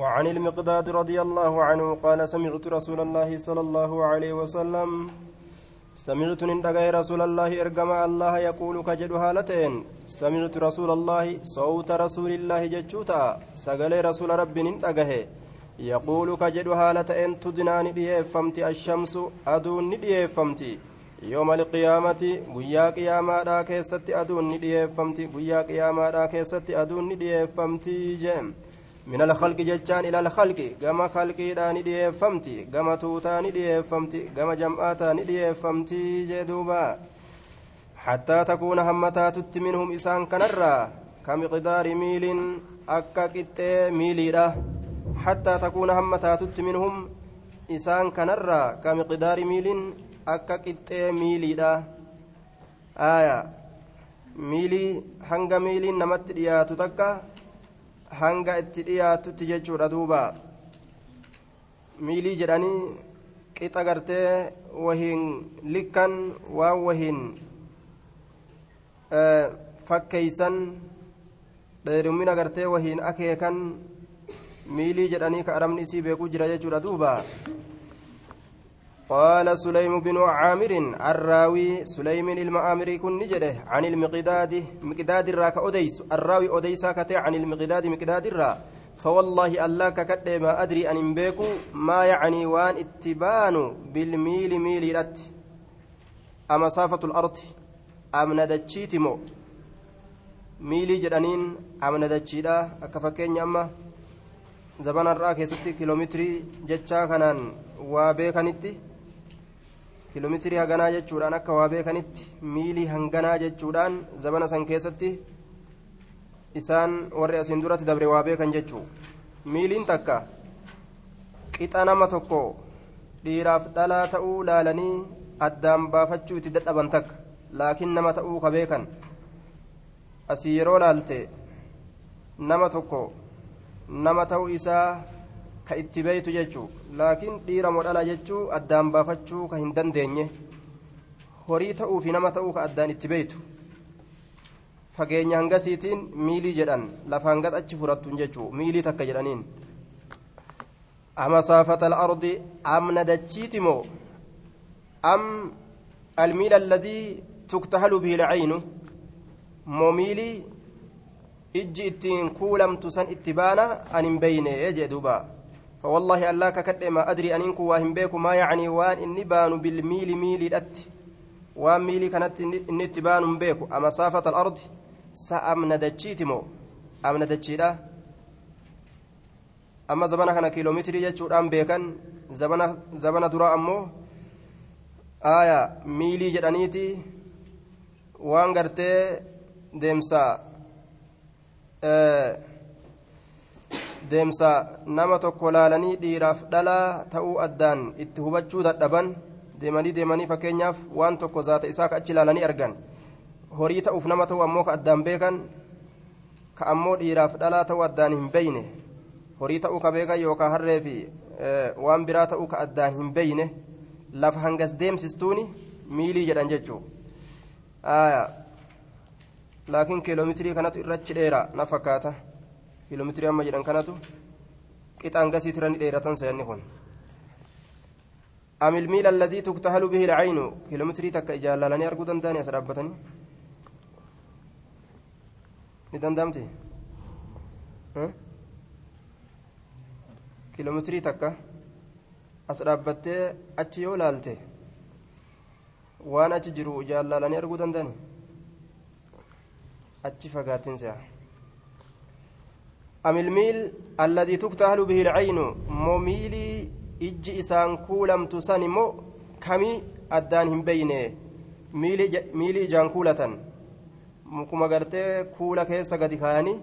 وعن المقداد رضي الله عنه قال سمعت رسول الله صلى الله عليه وسلم. سمعت ندغي رسول الله ارجما الله يقول كجد هالتين سمعت رسول الله صوت رسول الله ججوتا سغل رسول رب ندغه يقول كجد هالتين تدنان ديفمتي الشمس أدون ديفمتي يوم القيامة guyyaa qiyaamaadhaa keessatti aduun ni dhiyeeffamti guyyaa qiyaamaadhaa keessatti aduun ni dhiyeeffamti jeen من الخلق جتان إلى الخلق كما خلقي داني ديفمتي كما توتاني ديفمتي كما جمعاتاني ديفمتي جدوبا. حتى تكون همتات منهم إسان كنرا كمقدار ميل أكا كتة ميليرا. حتى تكون همتات منهم إسان كنرا كمقدار ميل أكا كتة ميليرا. آية. ميلي هنغا ميلي نمت دياتو تكا. Hanga itti dhiyaatutti jechuudha duuba miilii jedhanii qixa gartee wahiin likkan waan wahiin fakkeeysan dheerummina gartee wahiin akeekan miilii jedhanii ka arabni isii beekuu jira jechuudha duuba قال سليم بن عامر الراوي سليم المآمري كن نجده عن المقداد مقداد الراك أديس الراوي أديسا كتي عن المقداد مقداد الرا فوالله الله ككد ما أدري أن بيكو ما يعني وان اتبان بالميل ميل رت أما صافة الأرض أم ندتشيت مو؟ ميلي جدانين أم ندتشيدا أكفكين أما زبان الراك يستي كيلومتري جتشا كانان وابيكانيتي؟ Kiiloomeetirii hanganaa jechuudhaan akka waa beekanitti miilii hanganaa jechuudhaan zabana san keessatti isaan warri asiin duratti dabre waa beekan jechuu miiliin takka qixa nama tokko dhiiraaf dhalaa ta'uu laalanii addaan baafachuu itti dadhaban takka laakiin nama ta'uu ka beekan asii yeroo laalte nama tokko nama ta'uu isaa ka itti beeytu jechuu laakiin dhiira modhala jechuu addaan baafachuu ka hin dandeenye horii ta'uu fi nama ta'uu ka addaan itti beeytu fageenya hangasiitiin miilii jedhan lafa hangas achi furattuun jechuu miilii takka jedhaniin ama saafata al-ardi amna dachiiti am almiila alladii tuktahalu bihi lacaynu moo miilii ijji ittiin kuulamtu san itti baana an beyne jee duubaa فوالله الله ككد ما أدري أن إنكو واهم بيكو ما يعني وان إني بانو بالميل ميلي الأت وان ميلي كانت إني تبان بيكو أما صافة الأرض سأمن دجيتمو أمن دجيلا أما زمانا كان كيلومتر يجو أم بيكن. زمانا زمانا درا أمو. آية ميلي جدانيتي. وان غرتي ديمسا. آه. Deemsa nama tokko laalanii dhiiraaf dhalaa ta'uu addaan itti hubachuu dadhaban deemanii deemanii fakkeenyaaf waan tokko zaata isaa ka achi laalanii argan horii ta'uuf nama ta'uu ammoo ka addaan beekan ka ammoo dhiiraaf dhalaa ta'uu addaan hin beyne horii ta'uu ka beekan yookaan harree fi waan biraa ta'uu ka addaan hin beyne lafa hangas deemsistuuni miilii jedhan jechuudha laakiin kiiloomeetirii kanatu irrachi dheera na fakkaata. Kiiloomeetirii amma jedhan kanatu qixa hangasii turani dheeratan sayanni kun am ilmiila allazii tuktahalu bihi lcaynu kiiloomeetirii takka ijaallalanii arguu danda'ani as dhaabbatanii ni danda'amti kiiloomeetirii takka as dhaabbattee achi yoo laalte waan achi jiru ijaallalanii arguu danda'ani achi fagaattiin se'a أم الميل الذي تكتهل به العين؟ موميلي إج إسان كولم تسانمو كمي أدانهم بينه ميلي, ج... ميلي إجان كولة مكما قرتي كولة كيسا قد كاني.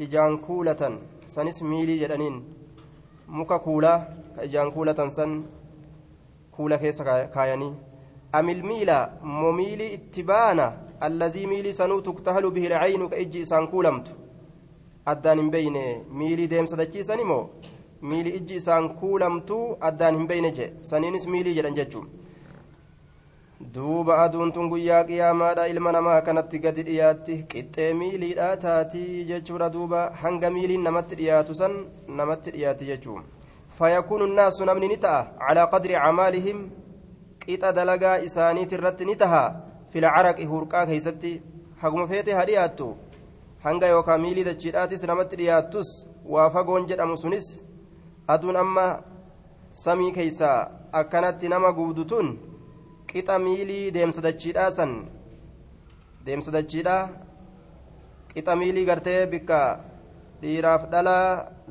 إجان كولة سنس ميلي جدنين. مكا كولة إجان كولة سن. كولة كيسا كاياني أم الميل موميلي اتبانا. الذي ميلي سنو تكتهل به العين كإج إسان كولمت. Addaan hin beyne miilii deemsa dachiisan immoo miilii ijji isaan kuulamtuu addaan hin beyne je saniinis miilii jedhan jechuun. Duuba aduun tun guyyaa qiyaamaadha ilma namaa kanatti gadi dhiyaatti qixxee miiliidhaa taatii jechuudha duuba. Hanga miiliin namatti dhiyaatu san namatti dhiyaatti jechuun. Fayakuunu naasu namni ni ta'a. Calaa qadri camaalihim qixa dalagaa isaaniiti irratti ni taha fila caraqi hurqaa keeysatti haguma feete haa dhiyaattu hanga yookaan miilii dachiidhaatis namatti dhiyaattus waa fagoon jedhamu sunis aduun amma samii keeysaa akkanatti nama guudutun qixa miilii deemsa dachiidhaa san deemsa dachiidhaa qixa miilii gartee bikka dhiiraaf dhalaa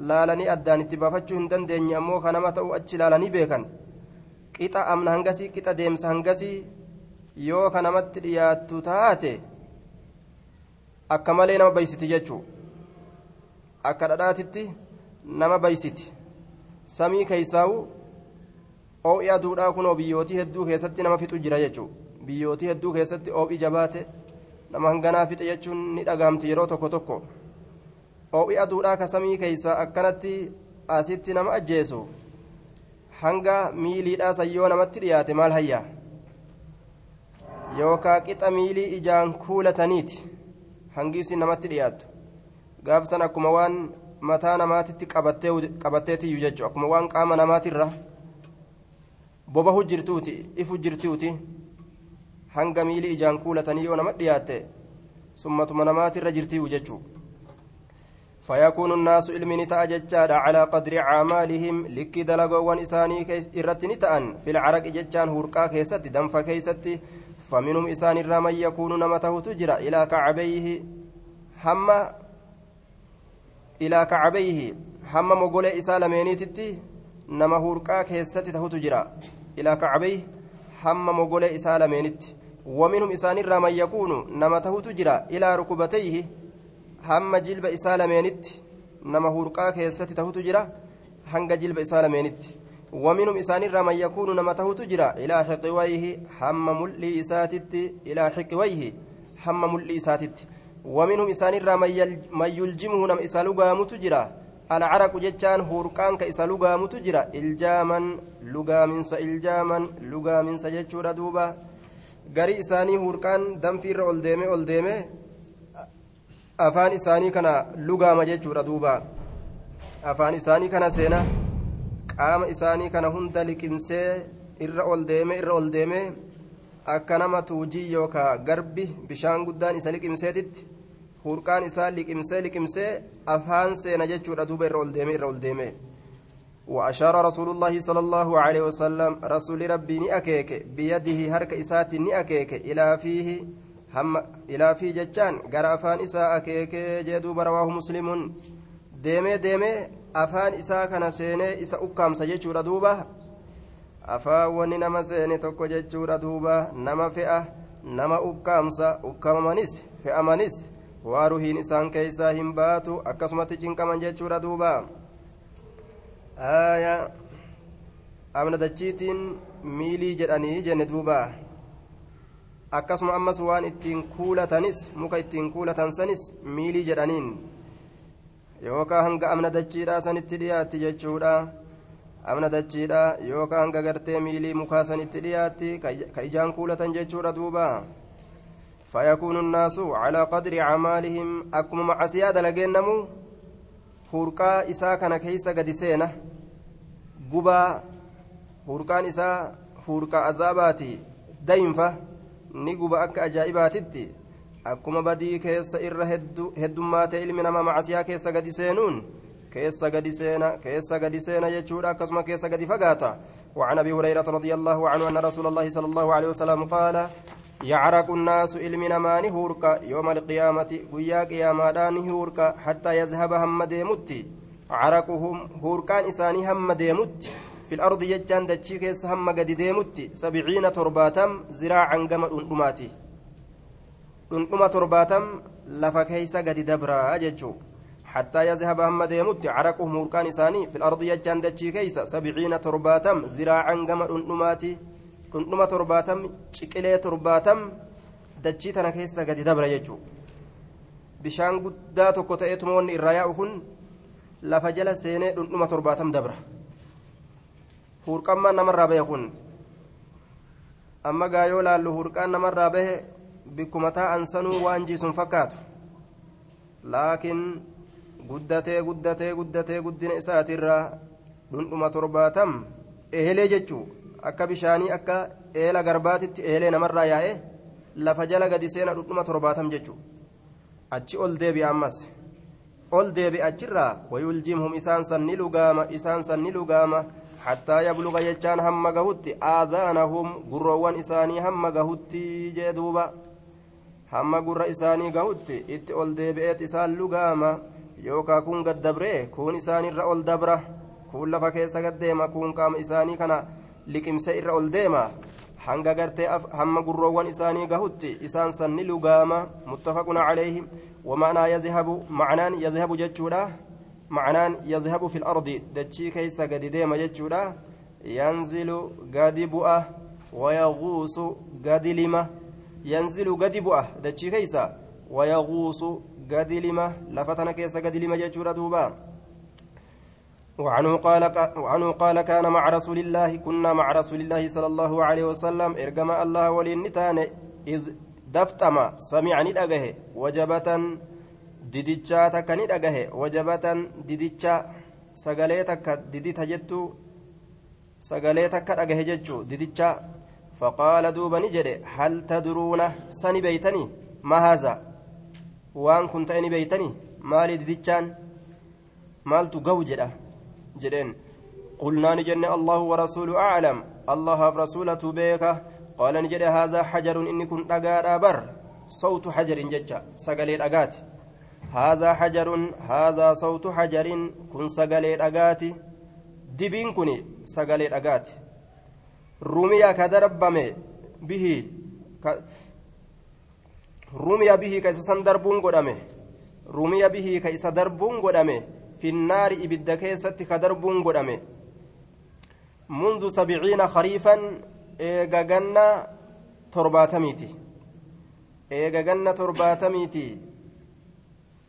laalanii addaan itti baafachuu hin dandeenye ammoo ka nama ta'u achi laalanii beekan qixa amna hangasii qixa deemsa hangasii yoo ka namatti dhiyaattu taate akka malee nama baysiti jechuu akka dhadhaatitti nama baysiti samii keeysaa'u oo'i aduudhaa kunoo biyyootii hedduu keessatti nama fixu jira jechuudha biyyootii hedduu keessatti oo'i jabaate nama hanganaa fixe jechuun ni dhagaamti yeroo tokko tokko oo'i aduudhaa ka samii keeysaa akkanatti asitti nama ajjeesu hanga miiliidhaa sayyoo namatti dhiyaate maal hayyaa yookaa qixa miilii ijaan kuulataniiti hangiisi namatti dhiyaattu gaafsan akkuma waan mataa namaatitti qabatteetiyyu jechuudha akkuma waan qaama namaatirra. bobahu jirtuuti ifu jirtuuti hanga miilii ijaan kuulatanii yoo nama dhiyaatte summatuma namaatirra jirtiiyu jechuu فيكون الناس علمي نتاء ججاد على قدر عمالهم لكي دلقوان إساني إرت نتاء في العرق ججان هورقا كيست دنف كيست فمنهم إسان الرمي يكون نمته تجرى إلى كعبيه. هم إلى كعبيه. هم مقول إسالميني تتي nama hurqaa keessatti tahutu jira ilaa kacbay hamma mogolee isaa lameenitti waminhum isaanirraa man yakuunu nama tahutu jira ilaa rukubatayhi hamma jilba isaa lameenitti nama hurqaa keessatti tahutu jira hanga jilba isaa lameenitti ومنهم إسان الرمى يكون نما تهوت جرا إلى حقويه هم ملئ إساتت إلى حقويه هم ملئ إساتت ومنهم إسان الرمى من يلجمه نما إسالو قامت جرا alcaraqu jechaan hurqaan ka isa lugaamutu jira iljaaman lugaaminsa iljaaman lugaaminsa jechuudha duuba garii isaanii hurqaan danfiirra ol deeme ol deeme afaan isaanii kana lugaama jechuudha duuba afaan isaanii kana seena qaama isaanii kana hunda liqimsee irra ol deeme irra ol deeme akka nama tuujii yookaa garbi bishaan guddaan isa liqimseetitti hurqaan isaa liqimsee liqimsee afaan seena jechuudha duuba irra ol deeme irra ol deeme وأشار رسول الله صلى الله عليه وسلم رسول ربي نأكيك بيده هرك إسات نأكيك إلى فيه هم إلى فيه جتان قرأ أفان إساء أكيك جدوب رواه مسلم ديمي ديمي أفان إساء كان سيني إساء أكام سجيشور دوبة أفان وني نما سيني توكو جيشور دوبة نما فئة نما أكامسا أكام منيس فئة منيس ruhiin isaan keeysaa hin baatu akkasumatti cinqaman jechuudha duuba. Aya amna dachiitiin miilii jedhanii jenne duuba. Akkasuma ammas waan ittiin kuulatanis muka ittiin kuulatan sanis miilii jedhaniin yookaan hanga amna dachiidhaa sanitti dhiyaatti jechuudha amna dachiidhaa yookaan hanga gartee miilii mukaa sanitti dhiyaatti ka ijaan kuulatan jechuudha duuba فيكون الناس على قدر أعمالهم أكم مع سيادة لجنمو هوركا إسا كان كيسا قد سينة قبا هوركان إسا هوركا عذاباتي دينفة نقبا أك أجائباتي أكما بدي كيسا إر هدومات علم نما مع سيا كيسا قد سينون كيسا قد سينة كيسا قد سينة يجورا كسما كيسا قد فقاتا وعن أبي هريرة رضي الله عنه أن رسول الله صلى الله عليه وسلم قال يعرق الناس علم نمان هورك يوم القيامة ويا قيامة هورك حتى يذهب هم ديمت عرقهم هوركان إساني هم ديمت في الأرض يجان دتشي كيس هم قد ديمت سبعين ترباتم زراعا قم أنقماتي. أنقمة ترباتم لفكيس قد دبرا أججو حتى يذهب هم ديمت عرقهم هوركان إساني في الأرض يجان دتشي كيس سبعين ترباتم زراعا قم أنقماتي. dhundhuma torbaatam ciqilee torbaatam dachii tana keessa gadi dabra jechuudha bishaan guddaa tokko ta'eetuma wanni irraa yaa'u kun lafa jala seenee dhundhuma torbaatam dabra huurqammaan namarraa ba'e kun amma gaa yoo laallu hurqaan namarraa bahe bikkuma taa'an sanuu waan jiisun fakkaatu laakiin guddatee guddatee guddatee guddina isaatirraa dhundhuma torbaatam ehelee jechuu akka bishaanii akka eela garbaatitti ehelee namarraa yaa'e lafa jala gadi seena dhundhuma torbaatam jechuu achi ol deebi'a ammas ol deebi achirraa wayuljimhum isaan san ni lugaama isaan san ni lugaama hattaa yabluga jechaan hamma gahutti aadaanahum gurroowwan isaanii hamma gahutti jee duuba hamma gurra isaanii gahutti itti ol deebi'eet isaan lugaama yookaa kun gad dabree kun isaanirra ol dabra kun lafa keessa gad deema kun qaama isaanii kana liqimse irra ol deema hanga gartee hamma gurroowwan isaanii gahutti isaan san ni lugaama muttafaquna calayhi ومعنى يذهب معنان يذهب جتشودا معنان يذهب في الأرض. دتشي كيس قد ديما جتشودا ينزل قد بؤة ويغوص قد لما ينزل قد بؤة. دتشي كيس. ويغوص قد لما لفتنا كيس قد لما جتشودا دوبا. وعنه قال وعنه قال كان مع رسول الله كنا مع رسول الله صلى الله عليه وسلم. إرجم الله ولنتان إذ daftama samica ni dhagahe wajabatan didichaa takka ni dhagahe wajabatan didicha sagalee takka didita jettu sagalee takka dhagahe jechuu didicha faqaala duuba ni jedhe hal tadruuna sani beeytanii ma haaza waan kun ta'e ni beeytanii maali didichaan maaltu gahu jedha jedheen jenne allahu warasuulu aclam allahaaf rasulatu beeka قال نجد هذا حجر إني كن أجا بر صوت حجر ججا سقلي أجات هذا حجر هذا صوت حجر كن سقلي أجات دبين كني سقلي أجات رمي كدربم به. رمي به كيس دربون قدامه رمي به كيس دربون قدامه في النار إبدا كيست كدربون قدامه منذ سبعين خريفا eega ganna torbaatamiiti eega ganna torbaatamiiti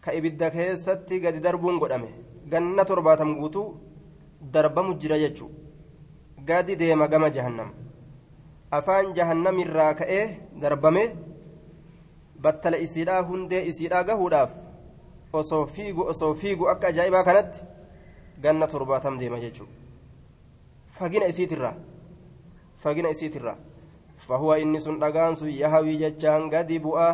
ka ibidda keessatti gadi darbuun godhame. Ganna torbaatam guutuu darbamu jira jechuu gadi deema gama jahannam afaan jahannamirraa ka'ee darbame battala isiidhaa hundee isiidhaa gahuudhaaf osoo fiigu osoo fiigu akka ajaa'ibaa kanatti ganna torbaatam deema jechuu fagina isiitirraa fagina isiitirra fahuwa inni sun dhagaan sun yahawii jechaan gadi bu'a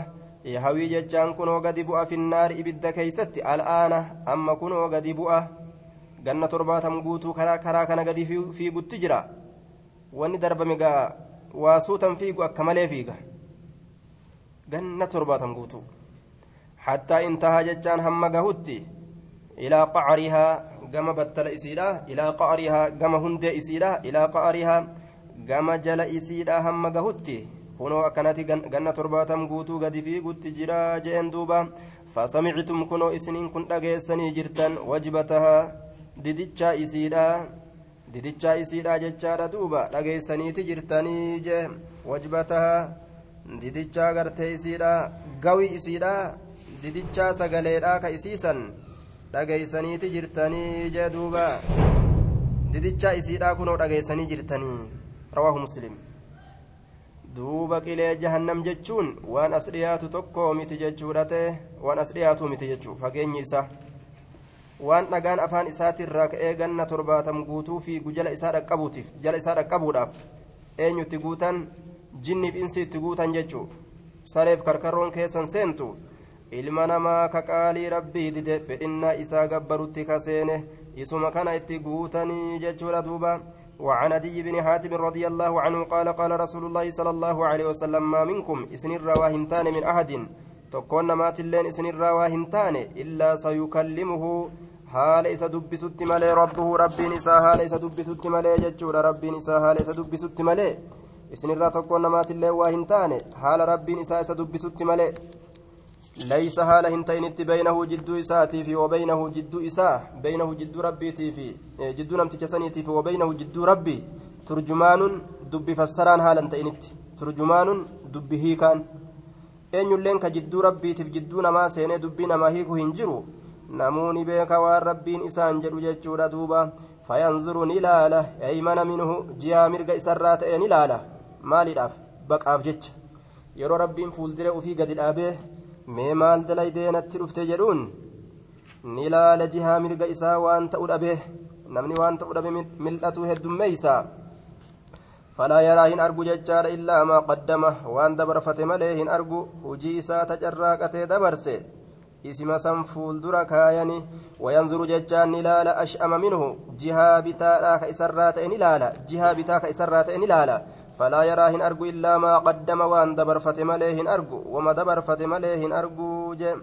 yahawii jechaan kunoo gadi bu'a finnaari ibidda keeysatti al'aana amma kunoo gadi bu'a ganna torbaatam guutuu karaa karaa kana gadi fiigutti jira wanni darbame gaa waasuutan fiigu akka malee fiiga ganna torbaatam guutuu hattaa intahaa jechaan hamma gahutti ilaa qacarihaa gama battala isiidha ilaa qacarihaa gama hundee isiidha ilaa qacarihaa gama jala isiidha hamma gahutti kunoo akkanatti ganna torbaatam guutuu gadi fiigutti jira jeen duuba fasamictum kunoo isiniin kun dhageessanii jirtan wajbatahaa didichaa isiidha didichaa isiidha jechaadha duuba dhageessaniiti jirtanii jee wajbatahaa didichaa gartee isiidha gawi isiidha didichaa sagaleedha ka isiisan dhageessaniiti jirtanii jee duuba didichaa isiidha kunoo dhageessanii jirtanii رواه مسلم duuba qilee jahannam jechuun waan as dhiyaatu tokko miti jechuudhate waan as dhiyaatu miti jechuu fageenyi isaa waan dhagaan afaan isaatirraa ka'ee ganna torbaatam guutuu fiigu jala isaa dhaqqabuutiif jala isaa dhaqqabuudhaaf eenyutti guutan jinniif insi itti guutan jechuu sareef karkarroon keessan seentu ilma namaa ka qaalii rabbii dide fedhinnaa isaa gabbarutti ka seene isuma kana itti guutanii jechuudha duuba وعن عدي بن حاتم رضي الله عنه قال قال رسول الله صلى الله عليه وسلم ما منكم اسن الرواهنتان من أحد تكون مات اللين اسن الرواهنتان إلا سيكلمه haala isa dubbisutti malee rabbuhu rabbiin isaa haala isa dubbisutti malee jechuudha rabbiin isaa haala isa dubbisutti malee isinirraa tokkoon namaatillee waa hin taane haala rabbiin isaa isa dubbisutti malee ليس حال هنتينت بينه جدو إساتي في وبينه جدو إساء بينه جدو ربي في جدو نمت جسنيتي في وبينه جدو ربي. ترجمان دب فسران حالا تينت ترجمان دب هيكان. أين يلين كجدو ربي في جدو نما سيني دبي نما هيكو هنجرو. نموني بيك والربين إسان جدو جدو دوبا. فينظر نلاله أيمن منه؟ جيا مرق إسرات نلاله مالي baqaaf jecha yeroo rabbiin fuulduree ufii gadi dhaabee mee maal dalaydee natti dhufte jedhuun ni laala jihaa mirga isaa waan ta'u dhabee namni waan ta'u dhabe mil'atu heddummeeysa yaraa hin argu jechaadha illaa maa qaddama waan dabarfate malee hin argu hujii isaa tacarraaqatee dabarse isima san fuuldura kaayani wayanzuru jechaan ni laala ash'ama minhu jihaa bitaadhaa ka isarraa ta'e ni laala jihaa bitaa ka isarraa ta'e ni argu illaa maa qaddama waan dabarfate malee hin argu wama dabarfate malee hin argu je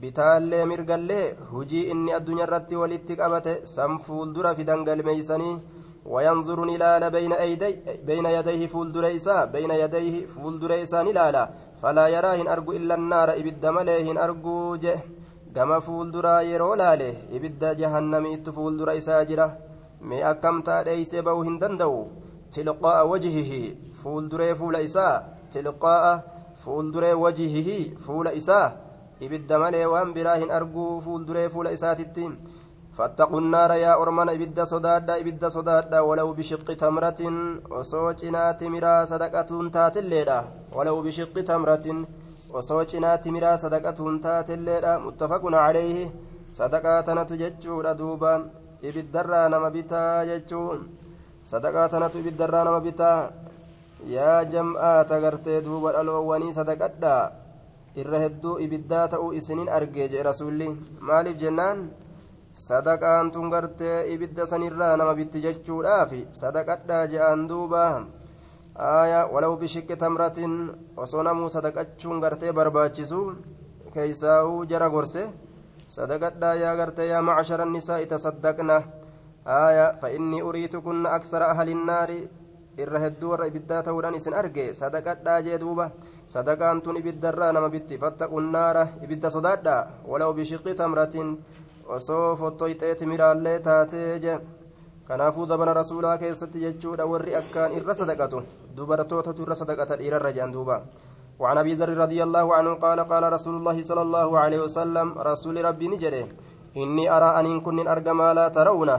bitaallee mirgallee hujii inni addunyaa irratti walitti qabate san fuuldura fidan galmeeysanii وينظر نلال بين أيدي بين يديه فول دريسا بين يديه فول دريسا نلالا فلا يراهن أرجو إلا النار إبد مليهن أرجو جه كما فول درا يرو لاله إبد جهنم إت فول دريسا جرا مي أكم تاديس بوهن دندو تلقاء وجهه فول دري فول إسا تلقاء فول دري وجهه فول إسا إبد ملي وأن براهن أرجو فول دري فول إساتتين فاتقوا النار يا أرمنا إبدا صدادا إبدا صدادا ولو بشق تمرة وصوتنا تمرا صدقة تات الليلة. ولو بشق تمرة وصوتنا تمرا صدقة تات الليلة. متفق عليه. صدقة نتججو دوبا إبدا نما بتا ججو sadaqaa tanatu ibiddarraa nama bitaa? Yaa jam'aata gartee duuba dhaloowwanii sadaqadhaa irra hedduu ibiddaa ta'uu isinin argee jedhe rasuulli. Maaliif jennaan? Sadaqaan tun gartee ibidda sanirraa nama bitti jechuudhaaf sadaqadhaa je'aan duuba. Aayaa walau bishiqqi tamratiin osoo namuu sadaqachuun gartee barbaachisu keeysaa'uu jara gorse. Sadaqadhaa yaa gartee yaa macshara nisaa itasaddaqna aayaa fa innii uriitukunna aksara ahlinnaari irra hedduu warra ibiddaa ta'uudhaan isin arge sadaqadhaa jee duuba sadaqaan tun ibiddarraa nama bitti fattaqunnaara ibidda sodaadhaa walaw bishiqqi tamratin osoo fottoyxee timiraallee taatee je kanaafuu zabana rasuulaa keessatti jechuudha warri akkaan irra sadaqatu dubartootatu irra sadaqata dhiirarra jedhan duuba وعن ابي ذر رضي الله عنه قال قال رسول الله صلى الله عليه وسلم رسول ربي نجري إني أرى أن كن أرجى ما لا ترون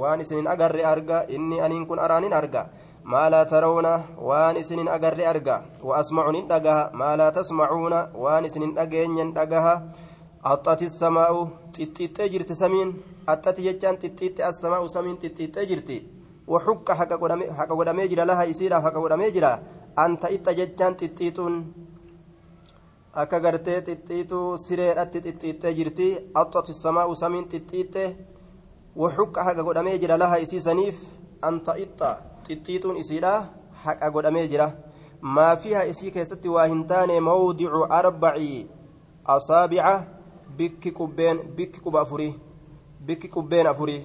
وأن سن أجر أرجى إني أن كن أرى أرجى ما لا ترون وأن سن أجر أرجى وأسمع ندجها ما لا تسمعون وأن سن أجين ندجها axxati samaa'u xixxixxee jirti samiin axxati jechaan xixxixxe assamaa'u samiin xixxixxee jirti waxuqqa haqa godhamee jira laha isiidhaaf haqa godhamee jira anta ixxa jechaan xixxiixuun akka gartee xixxiixuu sireedhatti xixxiixxee jirti axxati samaa'u samiin xixxiixxe waxuqqa haqa godhamee jira laha isiisaniif anta ixxa xixxiixuun isiidha haqa godhamee jira maafiha isii keessatti waa hin taane mawdicu arbaci asaabica bikki qubbeen bikki quba afurii bikki qubbeen afurii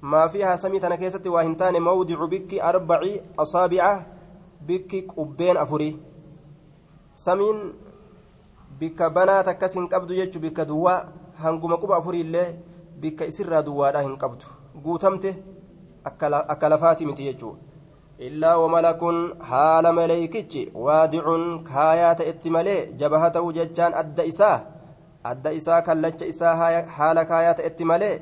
maafii haasamii tana keessatti waa hin taane mawdicu bikki arbaci asaabica bikki qubbeen afurii samiin bikka banaa takkas hin qabdu jechu bikka duwwaa hanguma quba afurii illee bikka isirraa duwwaadhaa hin qabdu guutamte akka lafaati miti jechuu illaa wamalakun haala maleeykichi waadicun kaayaa ta'etti malee jabaha ta'uu jechaan adda isaa adda isaa kallacha isaa haala kaayaa ta'etti malee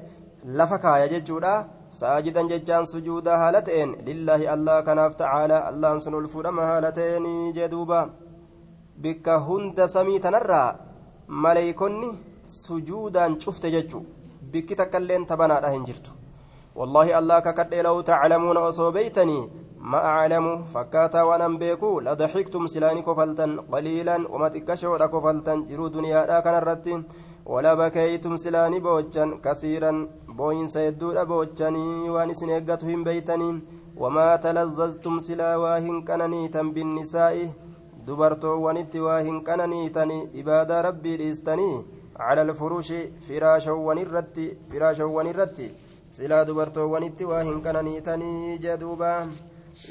lafa kaaya jechuudha saajidan jechaan sujuuda haala ta'een lillaahi allah kanaaf ta'aalaa allahan sun ol fuudhama haala ta'een jeduuba bikka hunda samii tanarraa maleeykonni sujuudaan cufte jechu. Bikki takkailleen tabanaadha hin jirtu. Wallaahi allah kakadhee law taclamuuna osoo beeytanii ما أعلم فكاتا وأنا بيكو لضحكتم سلاني كفلتا قليلا وما تكشوا كفلتا جرو دنيا لا كان الرتين ولا بكيتم سلاني بوجا كثيرا بوين سيدود بوجاني وان سنيقتهم بيتني وما تلذذتم سلا واهن كننيتا بالنساء دبرتو ونت واهن كننيتني عباد ربي ليستني على الفروش فراشا ونرتي فراشا ونرتي سلا دبرتو ونت واهن كننيتني جدوبا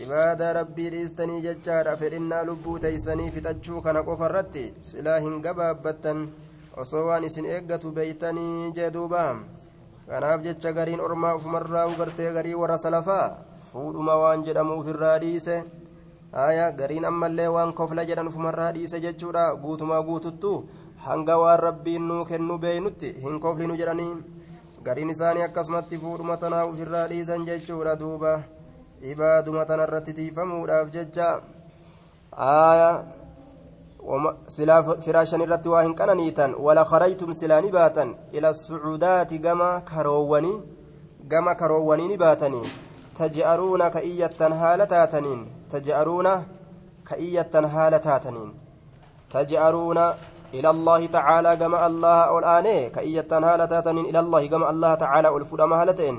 ibaada rabbii dhiistanii jechaadha fedhinnaa lubbuu teeysanii fixachuu kana qofa irratti silaa hin gabaabbattan osoo waan isin eeggatu beeytanii jee duuba kanaaf jecha gariin ormaa ufumarraa ugartee garii warra salafaa fuudhuma waan jedhamu ufirraa dhiise haya gariin ammallee waan kofla jedhan ufumarraa dhiise jechuudha guutumaa guututtu hanga waan rabbiin nuu kennu beeynutti hin koflinu jedhanii gariin isaanii akkasumatti fuudhuma tanaa ufirraa dhiisan jechuudha duuba ibaaduma tanarratti tiifamuudhaaf jecha آية silaa firaashan irratti waa hin qananiitan wala kharaytum silaa ni baatan ila sucuudaati gama karoowwanii gama karoowwanii ni baatanii taj'aruuna ka iyyattan haala taataniin ka iyyattan haala taataniin taj'aruuna إلى الله تعالى كما الله الآن كأية هالة تاتنين. إلى الله كما الله تعالى الفرام هالتين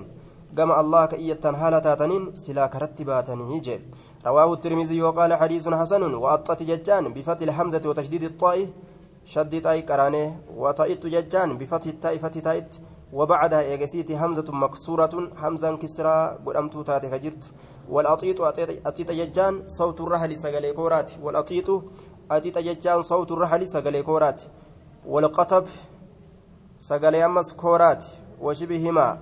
كما الله كأية هالة تاتنين سلا كرتباتني جيل رواه الترمذي وقال حديث حسن وأطت ججان بفتح الحمزة وتشديد الطاء. شدد أي كرانه وطئت ججان بفتح التاء فتح تأيت. وبعدها إيجسيت همزة مكسورة همزة كسرى قدمت جرت والأطيط أطيط ججان صوت الرحل سقلي كورات. والأطيط أطيط ججان صوت الرحل سقلي كورات. والقطب سقلي أمس كورات. وشبهما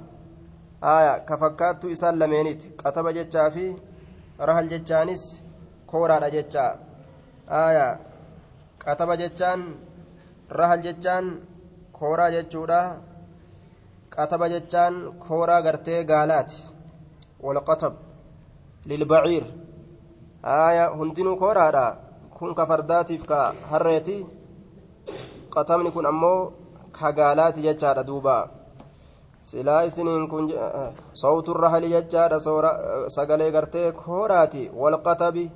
آية كفكات إسال لمينيت. قطب ججافي rahal jechaanis kooraadha jecha aayaa qataba jechaan rahal jechaan kooraa jechuudha qataba jechaan kooraa gartee gaalaati walqatab lilbaciir aayaa hundinuu kooraadha kun ka fardaatiif ka harreeti qatabni kun ammoo ka gaalaati jechaadha duubaa silaa isiniin kun sawturra hali jechaadha sagalee gartee kooraati walqatabi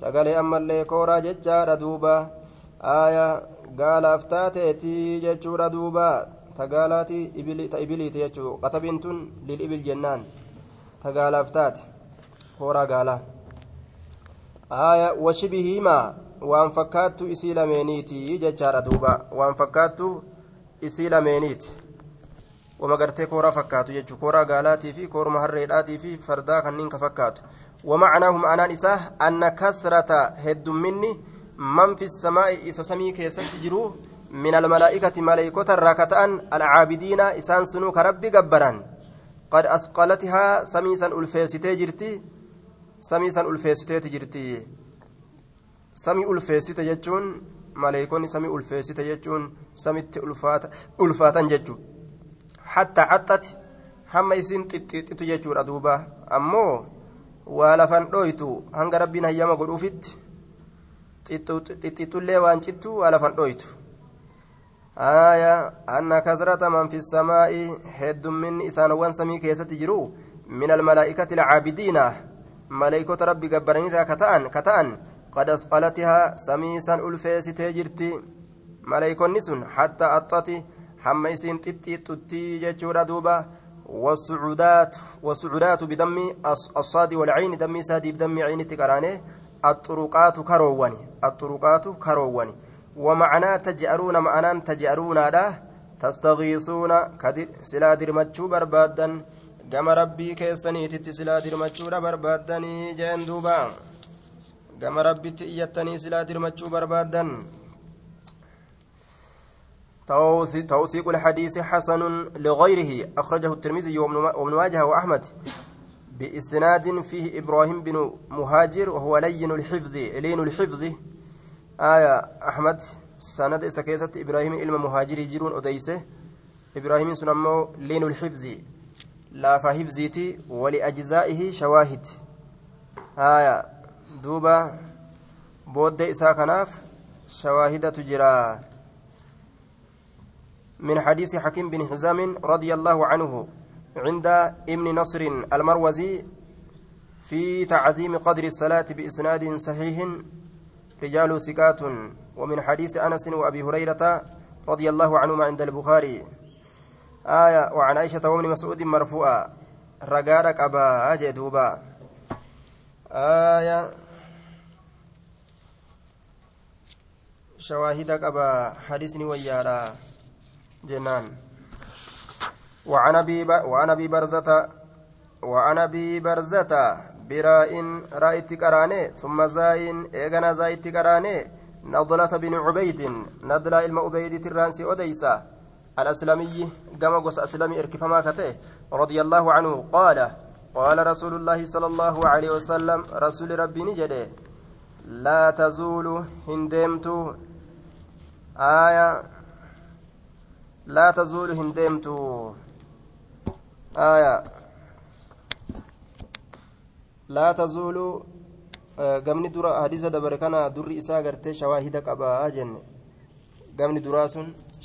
sagalee ammallee kooraa jechaadha duuba aaya gaalaaf taateetii jechuudha duuba ta gaalaati ta ibiliiti jechuu qatabiin tun lilibil jennaan ta gaalaaf taate kooraa gaalaa aaya washibihiimaa waan fakkaattu isii lameeniiti jechaadha duuba waan fakkaattu isii lameeniiti wama gartee kooraa fakkaatu jechuun kooraa gaalaatii fi kooruma harreedhaatii fi fardaa kanneen ka fakkaatu ومعناه معنى إساه أن كثرة هد مني من في السماء إسا سمي كيست جرو من الملائكة ملائكة الراكتان العابدين إسان سنو كرب جبران قد أثقلتها سميسا ألفيستي جرتي سميسا ألفيستي جرتي سمي ألفيستي جتون ملائكون سمي ألفيستي جتون سمي ألفات ألفاتا جتون hatta haxxati hamma isin xixxiixitu jechuudha duuba ammoo waa lafan dhooytu hanga rabbiin hayyama godhuufitti xixxiitullee waan cittu waa lafan dhooytu آية أن كثرة من في السماء هد من إسانوان سمي كيست جرو من الملائكة العابدين ملائكة ربي قبرني كتان كتأن. قد أسقلتها سميسا ألفيس تجرتي ملائكة نسن حتى أطتي hamma isiin xixxiixxuttii jechuudha duuba والسعودات والسعودات بدم الصاد والعين دم سادي بدم عين تقرانه الطرقات كرواني الطرقات كرواني. ومعنى تجأرون معنى تجأرون له تستغيثون كدر سلا درمتشو بربادا. ربي كيسني تتي سلا درمتشو بربادني جين دوبا قام ربي تئيتني سلا درمتشو بربادا توثيق الحديث حسن لغيره أخرجه الترمذي وابن ماجه وأحمد بإسناد فيه إبراهيم بن مهاجر وهو لين الحفظ لين الحفظ آية أحمد سند سكيسة إبراهيم إلما مهاجر يجرون أديسه إبراهيم سنمو لين الحفظ لا فحفظيتي ولأجزائه شواهد آية دوبا بود إسا كناف شواهد تجرى من حديث حكيم بن حزام رضي الله عنه عند ابن نصر المروزي في تعظيم قدر الصلاة بإسناد صحيح رجال ثقات ومن حديث أنس وأبي هريرة رضي الله عنهما عند البخاري آية وعن عائشة وابن مسعود مرفوعة. رقارك أبا أجدوبا آية شواهدك أبا حديثني ويالا جنان. وعن أبي وعن أبي برزة وعن أبي برزة براء رأيت كراني ثم زاين ايغنا زايت كراني نضلة بن عبيد نضلة عبيد ترانسي أوديسا. الاسلمي قام قص اسلمي إركفما كته رضي الله عنه قال قال رسول الله صلى الله عليه وسلم رسول ربي نجده لا تزول هندمت آية لا تزول هندمت آية لا تزول gamni dura hadiisa dabare kana durri isaa gartee shawaahida qabaa jenne gamni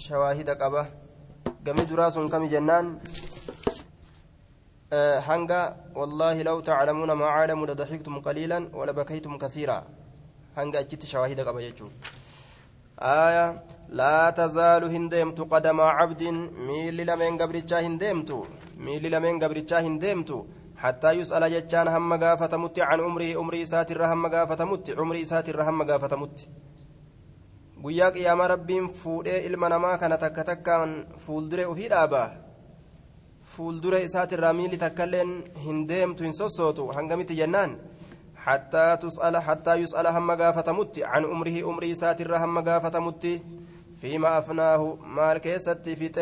shawaahida qaba gamni duraa sun kami jennaan hanga wallaahi law taclamuuna maa caalamu ladaxiktum qaliilan walabakaytum kasiira hanga achitti shawaahida qaba jechuun آية لا تزال هندمت قدم عبد ميل لمن قبرتشا هندمت ميل لمن قبرتشا هندمت حتى يسأل جتان هم قافة مت عن عمره عمري ساتر هم قافة مت عمري ساتر هم قافة مت guyyaa qiyaamaa rabbiin fuudhee ilma namaa kana takka takkaan fuuldure ofii dhaabaa fuuldure isaatirraa miilli takkailleen hin deemtu hin sossootu hangamitti jennaan حتى تسأل حتى يسأل هم قافة عن أمره أمري ساتر هم قافة فيما أفناه مال كيست فيت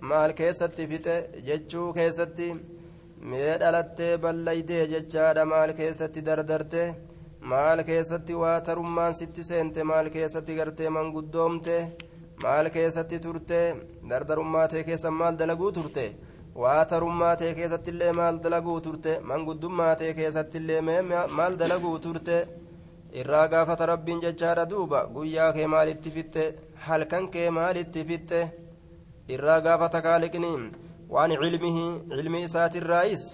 مال كيست فيت جتشو كيست ميدالت بليدي جتشاد مال كيست دردرت مال كيست واترمان ست سنت مال كيست قرتي من قدومت مال كيست ترت دردرماتي كيس مال دلقو ترتي waa tarummaa ta'e keessattillee maal dalaguu turte manguddummaa ta'e keessattillee maal dalaguu turte irraa gaafata rabbiin jechaadha duuba guyyaa kee maalitti fixxe halkan kee maalitti fixxe irraa gaafata kaaliqni waan cilmihi cilmi isaatirraayis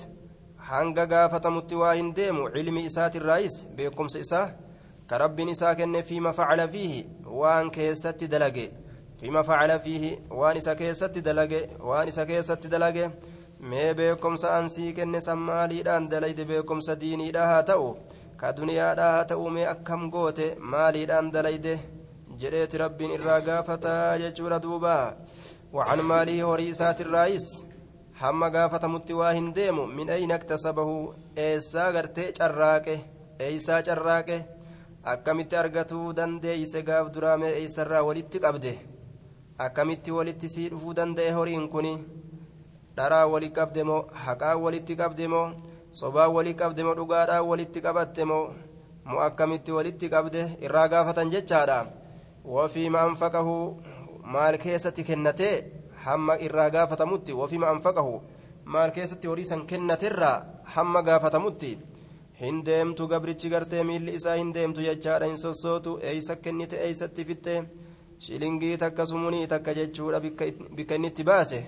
hanga gaafatamutti waa hin deemu cilmi isaatirraayis beekumsa isaa ka rabbiin isaa kenne fiima facala fiihi waan keessatti dalage فيما فعل فيه وان سكيست دلقه وان سكيست دلقه mee beekumsa ansii kenne sammaaliidhaan dalayde beekumsa diiniidha haa ta'u ka duniyaadha haa ta'u mee akkam goote maaliidhaan dalayde jedheeti rabbiin irraa gaafataa jechuudha duuba wacan maalii horii isaatirraayis hamma gaafatamutti waa hin deemu min ayna iktasabahu eessaa gartee carraaqe eeysaa carraaqe akkamitti argatuu dandeeyse gaaf duraa mee eeysarraa walitti qabde akkamitti walitti sii dhufuu danda'e horiin kun dharaa wali qabde moo haqaa walitti qabde moo sobaa wali qabde moo dhugaadhaa walitti qabatte moo moo akkamitti walitti qabde irraa gaafatan jechaadha wafiima anfaqahu maal keessatti kennatee hamma irraa gaafatamutti wafiima anfaqahu maal keessatti horii san kennaterraa hamma gaafatamutti hin deemtu gabrichi gartee miilli isaa hin deemtu jechaadha hin sossootu eeysa kennite eeysatti fitte shilingii takka sumunii takka jechuudha bikka inni itti baase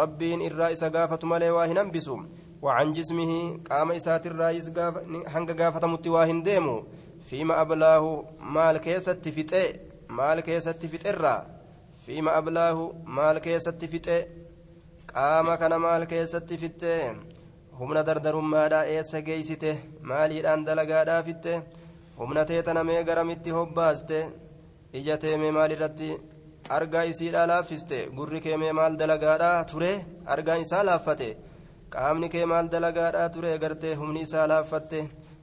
rabbiin irraa isa gaafatu malee waa hin hambisu وعن جسمه قام إسات الرئيس هنگ قافة متوا هنديمو فيما أبلاه مال كيسة فتئ مال كيسة فتئرا فيما أبلاه مال كيسة فتئ قام كان مال كيسة فتئ humna dardarummaadhaa eessa geeysite maaliidhaan dalagaadhaa fitte humna teetana mee garamitti hobbaaste ija teemee maalirratti argaa isiidhaa laaffiste gurri keemee maal dalagaadhaa ture argaan isaa laaffate qaamni kee maal dalagaadhaa ture gartee humni isaa laaffatte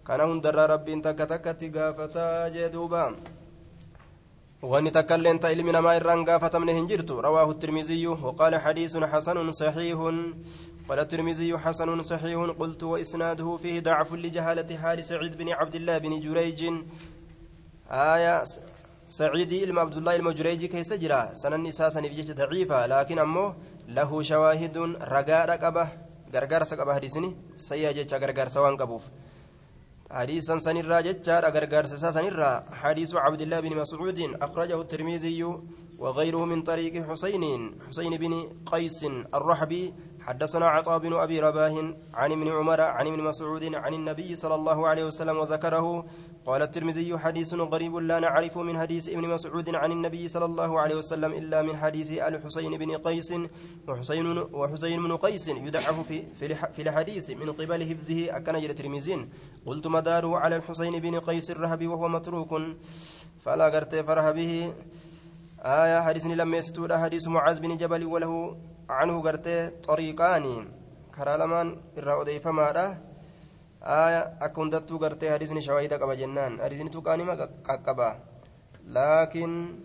kana hundarraa rabbiin takka takkatti gaafataa jee duuba illeen ta ilmi namaa irraan gaafatamne hin jirtu. Rawaahu tirmiziyyu waqaala xadiisun xasanun saxiihun. قال الترمذي حسن صحيح قلت وإسناده فيه ضعف لجهالة حال سعيد بن عبد الله بن جريج آية سعيد إلما عبد الله المجريج كيس جرا سنن إساسا نفجت ضعيفة لكن أمه له شواهد رقاء رقبة غرغر سقبة حديثني سيا جتشا غرغر سوان قبوف حديثا سنرا جتشا غرغر سنرا حديث عبد الله بن مسعود أخرجه الترمذي وغيره من طريق حسين. حسين بن قيس الرحبي. حدثنا عطاء بن أبي رباه عن ابن عمر عن ابن مسعود عن النبي صلى الله عليه وسلم وذكره قال الترمذي حديث غريب لا نعرف من حديث ابن مسعود عن النبي صلى الله عليه وسلم إلا من حديث الحسين بن قيس وحسين وحسين بن قيس يدعف في في الحديث من قبل حفظه أكن الترمذي. قلت مداره على الحسين بن قيس الرهبي وهو متروك. فلا قرت فرح به آية حديثني لم يستود حديث معاذ بن جبل وله عنه قرت طريقان. كرالمان الرأودي فما أكون دتو قرت حديثني شواهد قبا جنان حديثني تقاني ما قبا لكن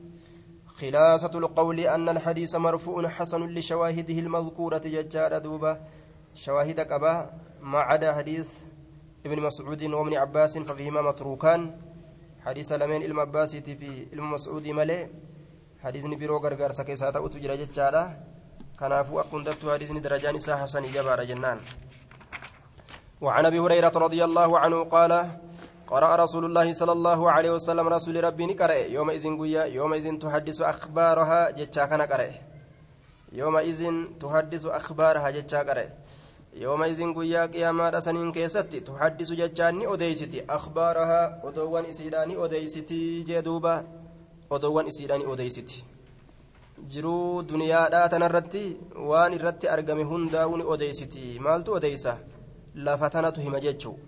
خلاصة القول أن الحديث مرفوع حسن لشواهده المذكورة ججار دوبا شواهد قبا ما عدا حديث ابن مسعود وابن عباس ففيهما متروكان حديث لمن المباسي في المسعود ملئ hadiisni biroo gargaarsa keessaa ta'utu jira jechaadha kanaafuu akkundattu hadiisni darajaan isaa hasanii jabaadha jennaan. وعن أبي هريرة رضي الله عنه قال قرأ رسول الله صلى الله عليه وسلم رسول ربي نقرأ يومئذ قويا يومئذ تحدث أخبارها جتشا كان قرأ يومئذ تحدث أخبارها جتشا قرأ يومئذ قويا قياما سنين كيستي تحدث جتشاني أديستي أخبارها أدوان إسيراني أديستي جدوبا أدوان إسيراني أديستي jiruu duniyaadhaa tanarratti waan irratti argame hundaa'uu ni odeysiti maaltu odeysa lafa tanatu hima jechuu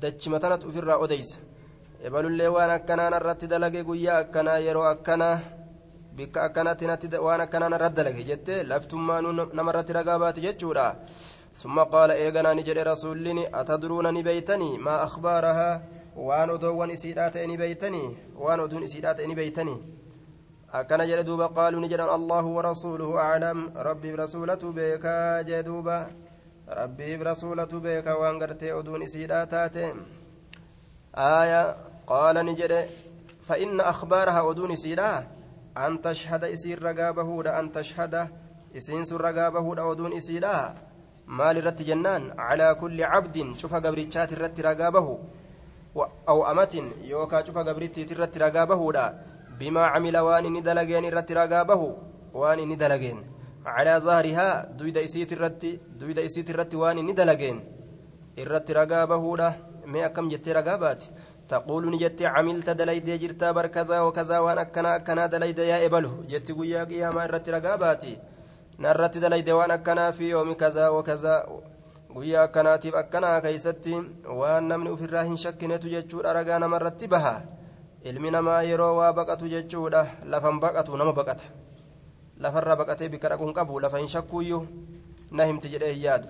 dachima tanatu ofirraa odeysa ebalullee waan akkanaan irratti dalage guyyaa akkanaa yeroo akkanaa bikka akkanatti waan akkanaan irratti dalage jettee laftummaanuu namarratti ragaa baati jechuudha ثم قال إيغانا نجري رسولني أتدرون نبيتني ما أخبارها وان أدوان إسيرات نبيتني وان أدون إسيرات نبيتني أكن جل دوبا قالوا نجد الله ورسوله أعلم ربي برسولته بك جدوبا ربي برسولته بك وانقرتي أدون إسيرا تاتي آية قال نجد فإن أخبارها أدون إسيرا أن تشهد إسير رقابه أن تشهد إسينس رقابه أدون إسيرا maal irratti jennaan calaa kulli cabdin cufa gabrichaati irratti ragaa bahu aw amatin yookaa cufa gabrittiiti irratti ragaa bahuudha bimaa camila waan inni dalageen irratti ragaa waan calaa zahrihaa duyda isiit irratti duyda isiit irratti waan inni dalageen irratti ragaa bahuudha mee akkam jettee ragaa baati تقول نجت عملت دليد جرتا بر كذا وكذا وانا كنا كنا دليد يا ابله جت قيا قياما رت رقاباتي narratti dalayde waan akkanaa fi yoomi kazaa wakazaa guyyaa akkanaatiif akkanaa keeysatti waan namni ufirraa hin shakkinetu jechuudha ragaa namarratti baha ilmi namaa yeroo waa baqatu jechuudha lafan baqatu nama baqata lafarra baqatee bikka dhaquun qabu lafa hin shakkuuyyuu na himti jedhee hin yaadu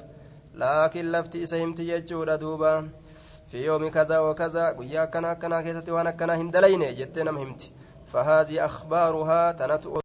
laakiin lafti isa himti jechuudha duuba fi yoomi kazaa wakazaa guyyaa akkanaa akkanaa keessatti waan akkanaa hin dalayne jettee nama himti فهذه أخبارها تنت